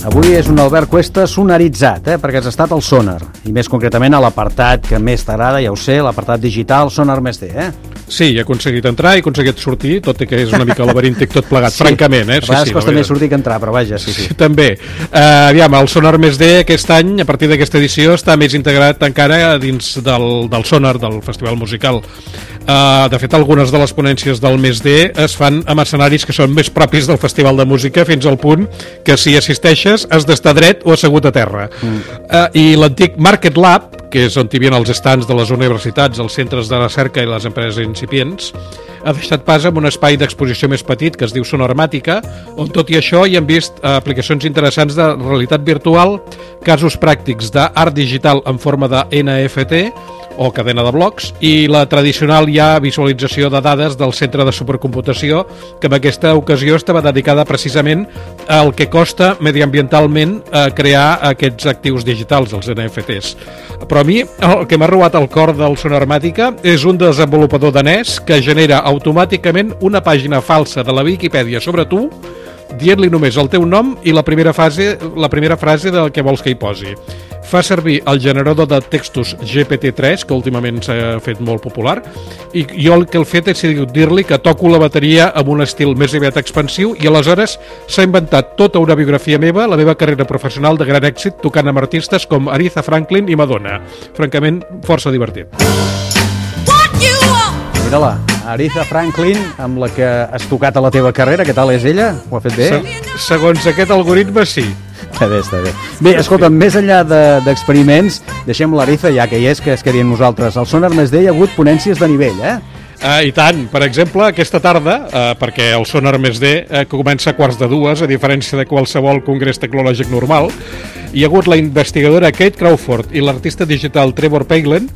Avui és un Albert Cuesta sonaritzat, eh? perquè has estat al Sonar, i més concretament a l'apartat que més t'agrada, ja ho sé, l'apartat digital Sonar Més D, eh? Sí, he aconseguit entrar, he aconseguit sortir, tot i que és una mica laberíntic tot plegat, sí. francament. Eh? A vegades sí, costa més sortir que entrar, però vaja, sí, sí. Sí, també. Uh, aviam, el Sonar Més D aquest any, a partir d'aquesta edició, està més integrat encara dins del, del Sonar, del Festival Musical. Uh, de fet, algunes de les ponències del Més D es fan amb escenaris que són més propis del Festival de Música fins al punt que si assisteixes has d'estar dret o assegut a terra. Mm. Uh, I l'antic Market Lab, que és on hi havia els estants de les universitats, els centres de recerca i les empreses incipients, ha deixat pas amb un espai d'exposició més petit que es diu Sonormàtica, on tot i això hi han vist eh, aplicacions interessants de realitat virtual, casos pràctics d'art digital en forma de NFT o cadena de blocs i la tradicional ja visualització de dades del centre de supercomputació que en aquesta ocasió estava dedicada precisament al que costa mediambientalment eh, crear aquests actius digitals, els NFTs. Però a mi el que m'ha robat el cor del Sonormàtica és un desenvolupador danès que genera automàticament una pàgina falsa de la Viquipèdia sobre tu dient-li només el teu nom i la primera, fase, la primera frase del que vols que hi posi. Fa servir el generador de textos GPT-3, que últimament s'ha fet molt popular, i jo el que he fet és dir-li que toco la bateria amb un estil més aviat expansiu i aleshores s'ha inventat tota una biografia meva, la meva carrera professional de gran èxit, tocant amb artistes com Aretha Franklin i Madonna. Francament, força divertit. Mira-la, Aretha Franklin, amb la que has tocat a la teva carrera, què tal és ella? Ho ha fet bé? Se segons aquest algoritme, sí. Està bé, està bé. Bé, escolta, més enllà de- d'experiments, de, deixem l'Ariza, ja que hi és, que es quedin nosaltres. Al Sonar Més D hi ha hagut ponències de nivell, eh? Uh, I tant, per exemple, aquesta tarda, uh, perquè el Sonar més D uh, comença a quarts de dues, a diferència de qualsevol congrés tecnològic normal, hi ha hagut la investigadora Kate Crawford i l'artista digital Trevor Paglen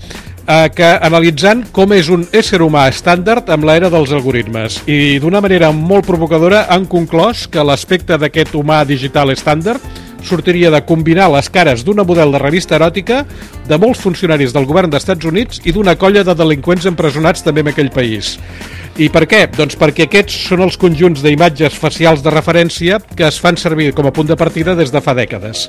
eh, que analitzant com és un ésser humà estàndard amb l'era dels algoritmes i d'una manera molt provocadora han conclòs que l'aspecte d'aquest humà digital estàndard sortiria de combinar les cares d'una model de revista eròtica, de molts funcionaris del govern d'Estats Units i d'una colla de delinqüents empresonats també en aquell país. I per què? Doncs perquè aquests són els conjunts d'imatges facials de referència que es fan servir com a punt de partida des de fa dècades.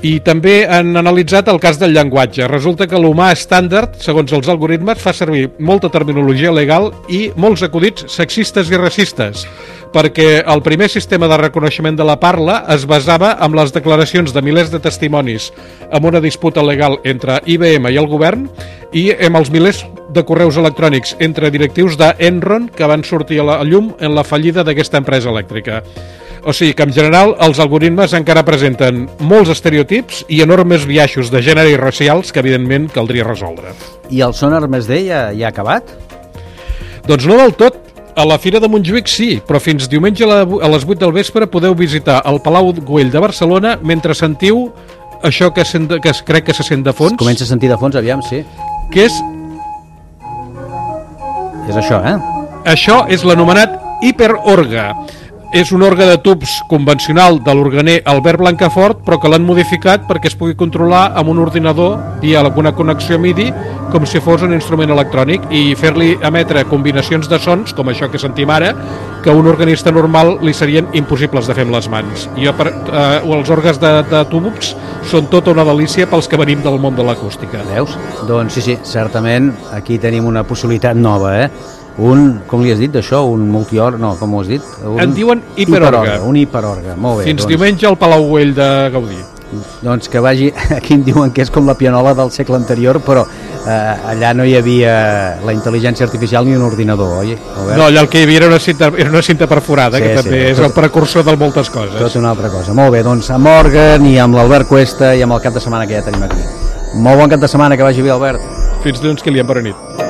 I també han analitzat el cas del llenguatge. Resulta que l'humà estàndard, segons els algoritmes, fa servir molta terminologia legal i molts acudits sexistes i racistes perquè el primer sistema de reconeixement de la parla es basava en les declaracions de milers de testimonis amb una disputa legal entre IBM i el govern i amb els milers de correus electrònics entre directius d'Enron que van sortir a la llum en la fallida d'aquesta empresa elèctrica. O sigui que, en general, els algoritmes encara presenten molts estereotips i enormes biaixos de gènere i racials que, evidentment, caldria resoldre. I el Sonar Més D ja, ja ha acabat? Doncs no del tot. A la Fira de Montjuïc sí, però fins diumenge a les 8 del vespre podeu visitar el Palau Güell de Barcelona mentre sentiu això que, sent, que es- crec que se sent de fons, Comença a sentir de fons, aviam, sí. que és És això, eh? Això és l'anomenat hiperorga. És un orgue de tubs convencional de l'organer Albert Blancafort, però que l'han modificat perquè es pugui controlar amb un ordinador via alguna connexió MIDI com si fos un instrument electrònic i fer-li emetre combinacions de sons, com això que sentim ara, que a un organista normal li serien impossibles de fer amb les mans. I per, eh, els orgues de, de tubs són tota una delícia pels que venim del món de l'acústica. Veus? Doncs sí, sí, certament aquí tenim una possibilitat nova, eh? Un, com li has dit d'això? Un multior... No, com ho has dit? Un En diuen hiperorga. Un hiperorga, molt bé. Fins doncs, diumenge al Palau Güell de Gaudí. Doncs que vagi... Aquí em diuen que és com la pianola del segle anterior, però eh, allà no hi havia la intel·ligència artificial ni un ordinador, oi? Albert? No, allà el que hi havia era una cinta, era una cinta perforada, Sí, que sí, també és tot- el precursor de moltes coses. Tot una altra cosa. Molt bé, doncs amb Morgan i amb l'Albert Cuesta i amb el cap de setmana que ja tenim aquí. Molt bon cap de setmana, que vagi bé, Albert. Fins dilluns que li bona nit.